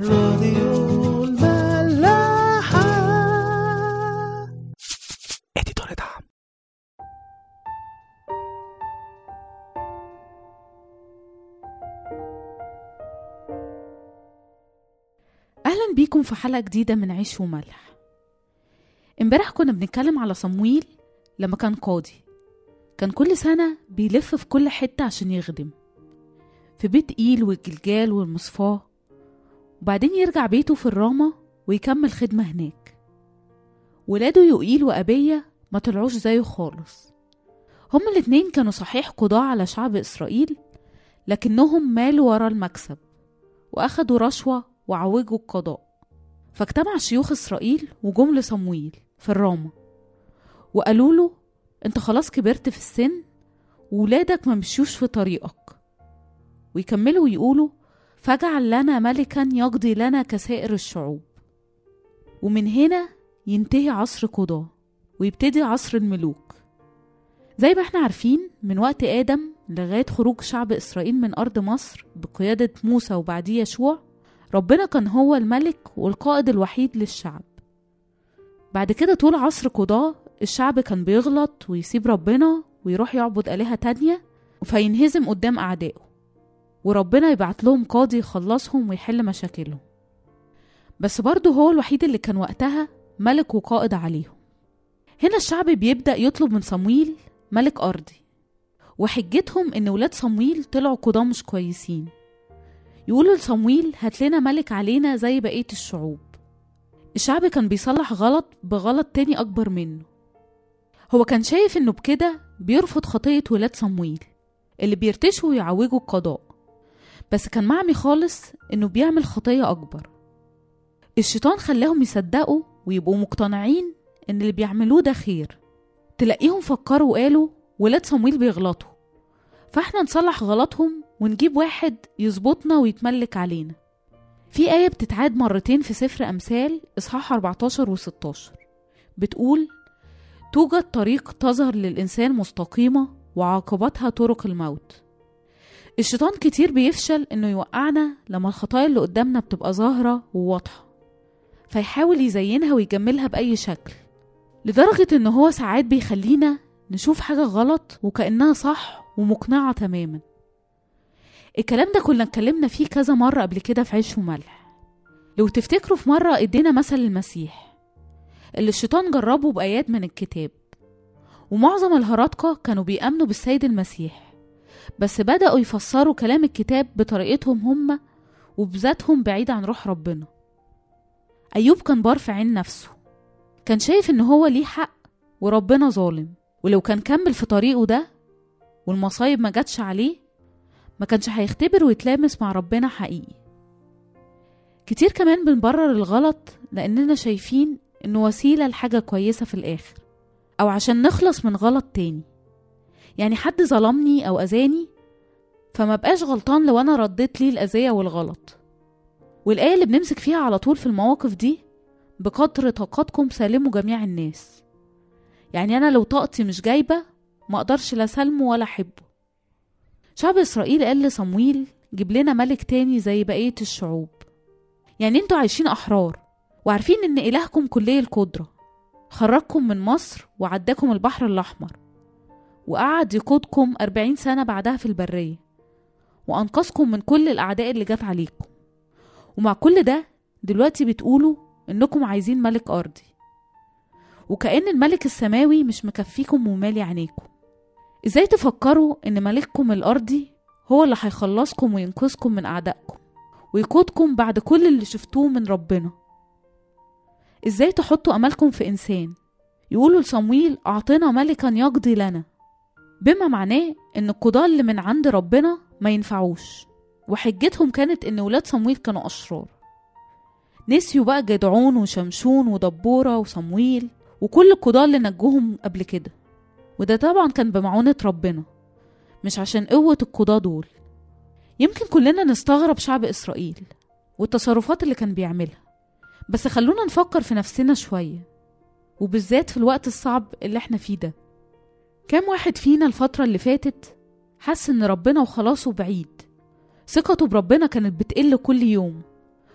راديو الملاحة. اديتور دعم. أهلا بيكم في حلقة جديدة من عيش وملح. امبارح كنا بنتكلم على صمويل لما كان قاضي. كان كل سنة بيلف في كل حتة عشان يخدم. في بيت إيل والجلجال والمصفاة. وبعدين يرجع بيته في الرامة ويكمل خدمة هناك. ولاده يوئيل وأبية ما طلعوش زيه خالص. هما الاتنين كانوا صحيح قضاة على شعب إسرائيل لكنهم مالوا ورا المكسب وأخدوا رشوة وعوجوا القضاء. فاجتمع شيوخ إسرائيل وجم لصمويل في الرامة وقالوا له أنت خلاص كبرت في السن وولادك ما مشيوش في طريقك. ويكملوا ويقولوا فاجعل لنا ملكا يقضي لنا كسائر الشعوب. ومن هنا ينتهي عصر قضاة ويبتدي عصر الملوك. زي ما إحنا عارفين من وقت آدم لغاية خروج شعب إسرائيل من أرض مصر بقيادة موسى وبعديه يشوع ربنا كان هو الملك والقائد الوحيد للشعب. بعد كده طول عصر قضاة الشعب كان بيغلط ويسيب ربنا ويروح يعبد آلهة تانية فينهزم قدام أعدائه. وربنا يبعت لهم قاضي يخلصهم ويحل مشاكلهم. بس برضه هو الوحيد اللي كان وقتها ملك وقائد عليهم. هنا الشعب بيبدأ يطلب من صمويل ملك أرضي. وحجتهم إن ولاد صمويل طلعوا قضاة مش كويسين. يقولوا لصمويل هات لنا ملك علينا زي بقية الشعوب. الشعب كان بيصلح غلط بغلط تاني أكبر منه. هو كان شايف إنه بكده بيرفض خطية ولاد صمويل اللي بيرتشوا ويعوجوا القضاء. بس كان معمي خالص إنه بيعمل خطية أكبر. الشيطان خلاهم يصدقوا ويبقوا مقتنعين إن اللي بيعملوه ده خير. تلاقيهم فكروا وقالوا ولاد صمويل بيغلطوا. فإحنا نصلح غلطهم ونجيب واحد يظبطنا ويتملك علينا. في آية بتتعاد مرتين في سفر أمثال إصحاح 14 و 16 بتقول توجد طريق تظهر للإنسان مستقيمة وعاقبتها طرق الموت. الشيطان كتير بيفشل إنه يوقعنا لما الخطايا اللي قدامنا بتبقى ظاهرة وواضحة فيحاول يزينها ويجملها بأي شكل لدرجة إن هو ساعات بيخلينا نشوف حاجة غلط وكأنها صح ومقنعة تماما. الكلام ده كنا اتكلمنا فيه كذا مرة قبل كده في عيش وملح. لو تفتكروا في مرة إدينا مثل المسيح اللي الشيطان جربه بآيات من الكتاب ومعظم الهرطقة كانوا بيأمنوا بالسيد المسيح. بس بدأوا يفسروا كلام الكتاب بطريقتهم هم وبذاتهم بعيد عن روح ربنا. أيوب كان بار في عين نفسه. كان شايف إن هو ليه حق وربنا ظالم. ولو كان كمل في طريقه ده والمصايب ما جاتش عليه ما كانش هيختبر ويتلامس مع ربنا حقيقي. كتير كمان بنبرر الغلط لأننا شايفين إنه وسيلة لحاجة كويسة في الآخر أو عشان نخلص من غلط تاني. يعني حد ظلمني أو أذاني فما بقاش غلطان لو أنا رديت ليه الأذية والغلط. والآية اللي بنمسك فيها على طول في المواقف دي بقدر طاقتكم سالموا جميع الناس. يعني أنا لو طاقتي مش جايبة ما أقدرش لا سلمه ولا أحبه. شعب إسرائيل قال لصمويل جيب لنا ملك تاني زي بقية الشعوب. يعني أنتوا عايشين أحرار وعارفين إن إلهكم كلي القدرة خرجكم من مصر وعداكم البحر الأحمر. وقعد يقودكم أربعين سنة بعدها في البرية وأنقذكم من كل الأعداء اللي جت عليكم. ومع كل ده دلوقتي بتقولوا إنكم عايزين ملك أرضي. وكأن الملك السماوي مش مكفيكم ومالي عينيكم. إزاي تفكروا إن ملككم الأرضي هو اللي هيخلصكم وينقذكم من أعدائكم ويقودكم بعد كل اللي شفتوه من ربنا؟ إزاي تحطوا املكم في إنسان؟ يقولوا لصمويل اعطنا ملكا يقضي لنا. بما معناه إن القضاة اللي من عند ربنا ما ينفعوش. وحجتهم كانت إن ولاد صمويل كانوا أشرار. نسيوا بقى جدعون وشمشون ودبورة وصمويل وكل القضاة اللي نجوهم قبل كده. وده طبعا كان بمعونة ربنا مش عشان قوة القضاة دول. يمكن كلنا نستغرب شعب إسرائيل والتصرفات اللي كان بيعملها. بس خلونا نفكر في نفسنا شوية وبالذات في الوقت الصعب اللي إحنا فيه ده. كام واحد فينا الفترة اللي فاتت حس إن ربنا وخلاصه بعيد. ثقته بربنا كانت بتقل كل يوم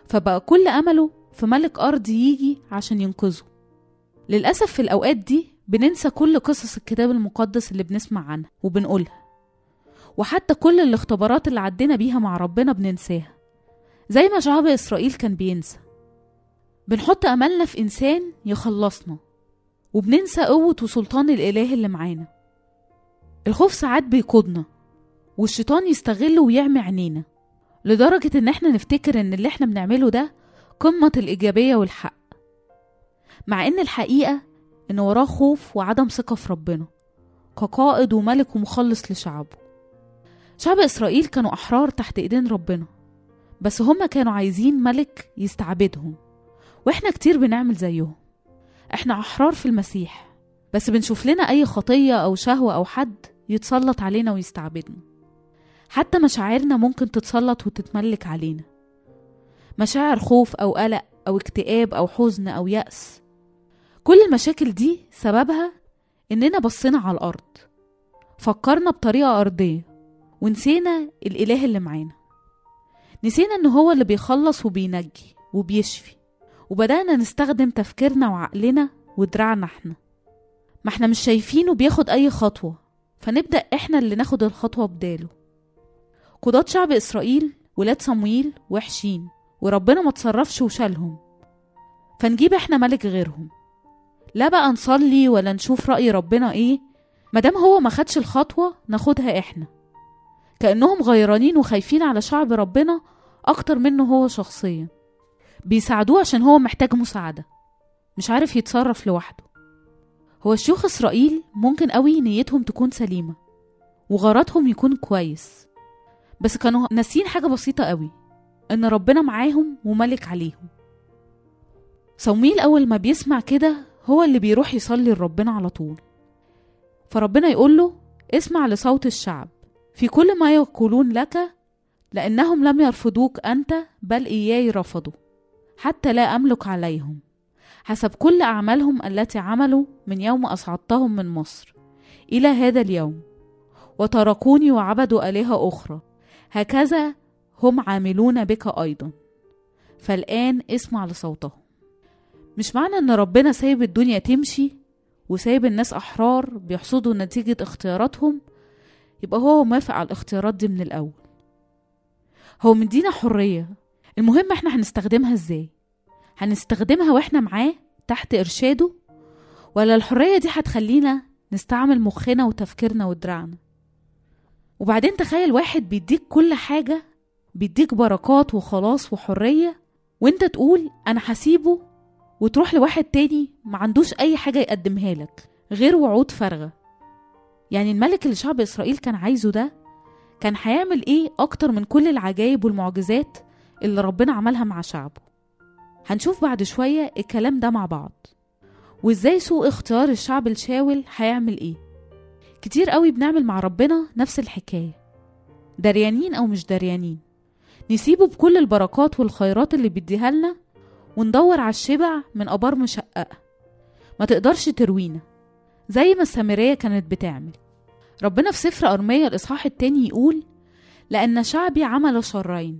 فبقى كل أمله في ملك أرض يجي عشان ينقذه. للأسف في الأوقات دي بننسى كل قصص الكتاب المقدس اللي بنسمع عنها وبنقولها وحتى كل الاختبارات اللي عدينا بيها مع ربنا بننساها زي ما شعب إسرائيل كان بينسى. بنحط أملنا في إنسان يخلصنا وبننسى قوة وسلطان الإله اللي معانا. الخوف ساعات بيقودنا والشيطان يستغله ويعمي عينينا لدرجة إن إحنا نفتكر إن اللي إحنا بنعمله ده قمة الإيجابية والحق مع إن الحقيقة إن وراه خوف وعدم ثقة في ربنا كقائد وملك ومخلص لشعبه. شعب إسرائيل كانوا أحرار تحت إيدين ربنا بس هما كانوا عايزين ملك يستعبدهم وإحنا كتير بنعمل زيهم. إحنا أحرار في المسيح بس بنشوف لنا أي خطية أو شهوة أو حد يتسلط علينا ويستعبدنا. حتى مشاعرنا ممكن تتسلط وتتملك علينا. مشاعر خوف أو قلق أو اكتئاب أو حزن أو يأس. كل المشاكل دي سببها إننا بصينا على الأرض. فكرنا بطريقة أرضية ونسينا الإله اللي معانا. نسينا إن هو اللي بيخلص وبينجي وبيشفي. وبدأنا نستخدم تفكيرنا وعقلنا ودراعنا إحنا. ما إحنا مش شايفينه بياخد أي خطوة. فنبدأ إحنا اللي ناخد الخطوة بداله. قضاة شعب إسرائيل ولاد صمويل وحشين وربنا ما تصرفش وشالهم. فنجيب إحنا ملك غيرهم. لا بقى نصلي ولا نشوف رأي ربنا إيه مادام هو ما خدش الخطوة ناخدها إحنا. كأنهم غيرانين وخايفين على شعب ربنا أكتر منه هو شخصيا. بيساعدوه عشان هو محتاج مساعدة. مش عارف يتصرف لوحده. هو شيوخ إسرائيل ممكن قوي نيتهم تكون سليمة وغرضهم يكون كويس بس كانوا ناسين حاجة بسيطة قوي إن ربنا معاهم وملك عليهم. صمويل أول ما بيسمع كده هو اللي بيروح يصلي لربنا على طول. فربنا يقول له اسمع لصوت الشعب في كل ما يقولون لك لأنهم لم يرفضوك أنت بل إياي رفضوا حتى لا أملك عليهم. حسب كل أعمالهم التي عملوا من يوم أصعدتهم من مصر إلى هذا اليوم وتركوني وعبدوا آلهة أخرى. هكذا هم عاملون بك أيضا. فالآن اسمع لصوتهم. مش معنى إن ربنا سايب الدنيا تمشي وسايب الناس أحرار بيحصدوا نتيجة اختياراتهم؟ يبقى هو موافق على الاختيارات دي من الأول. هو مدينا حرية. المهم إحنا هنستخدمها إزاي؟ هنستخدمها وإحنا معاه تحت إرشاده؟ ولا الحرية دي هتخلينا نستعمل مخنا وتفكيرنا ودراعنا؟ وبعدين تخيل واحد بيديك كل حاجة بيديك بركات وخلاص وحرية وانت تقول أنا هسيبه وتروح لواحد تاني ما عندوش أي حاجة يقدمها لك غير وعود فارغة. يعني الملك اللي شعب إسرائيل كان عايزه ده كان هيعمل إيه أكتر من كل العجائب والمعجزات اللي ربنا عملها مع شعبه؟ هنشوف بعد شوية الكلام ده مع بعض. وإزاي سوء اختيار الشعب الشاول هيعمل إيه؟ كتير قوي بنعمل مع ربنا نفس الحكاية. دريانين أو مش دريانين. نسيبه بكل البركات والخيرات اللي بيديها لنا وندور على الشبع من أبار مشققة ما تقدرش تروينا. زي ما السامرية كانت بتعمل. ربنا في سفر أرمية الإصحاح التاني يقول لأن شعبي عمل شرين.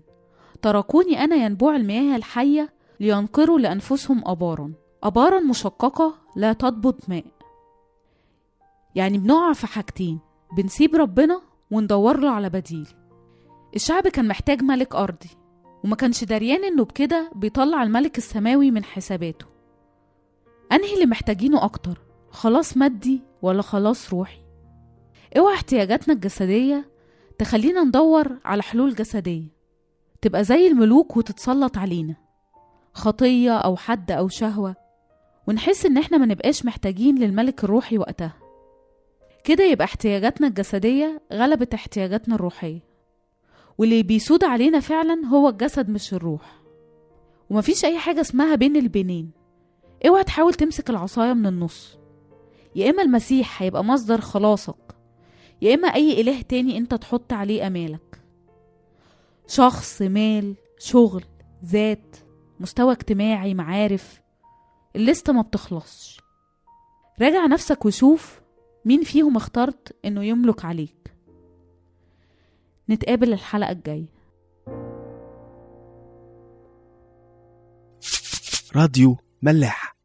تركوني أنا ينبوع المياه الحية لينقروا لأنفسهم أبارا. أبارا مشققة لا تضبط ماء. يعني بنقع في حاجتين بنسيب ربنا وندور له على بديل. الشعب كان محتاج ملك أرضي وما كانش دريان إنه بكده بيطلع الملك السماوي من حساباته. أنهي اللي محتاجينه أكتر خلاص مادي ولا خلاص روحي؟ اوعى احتياجاتنا الجسدية تخلينا ندور على حلول جسدية. تبقى زي الملوك وتتسلط علينا. خطية أو حد أو شهوة ونحس إن إحنا ما نبقاش محتاجين للملك الروحي وقتها. كده يبقى احتياجاتنا الجسدية غلبت احتياجاتنا الروحية واللي بيسود علينا فعلا هو الجسد مش الروح. ومفيش أي حاجة اسمها بين البينين اوعى تحاول تمسك العصاية من النص. يا إما المسيح هيبقى مصدر خلاصك يا إما أي إله تاني أنت تحط عليه أمالك. شخص مال شغل ذات. مستوى اجتماعي معارف الليستة ما بتخلصش. راجع نفسك وشوف مين فيهم اخترت إنه يملك عليك. نتقابل الحلقة الجاية. راديو ملاح.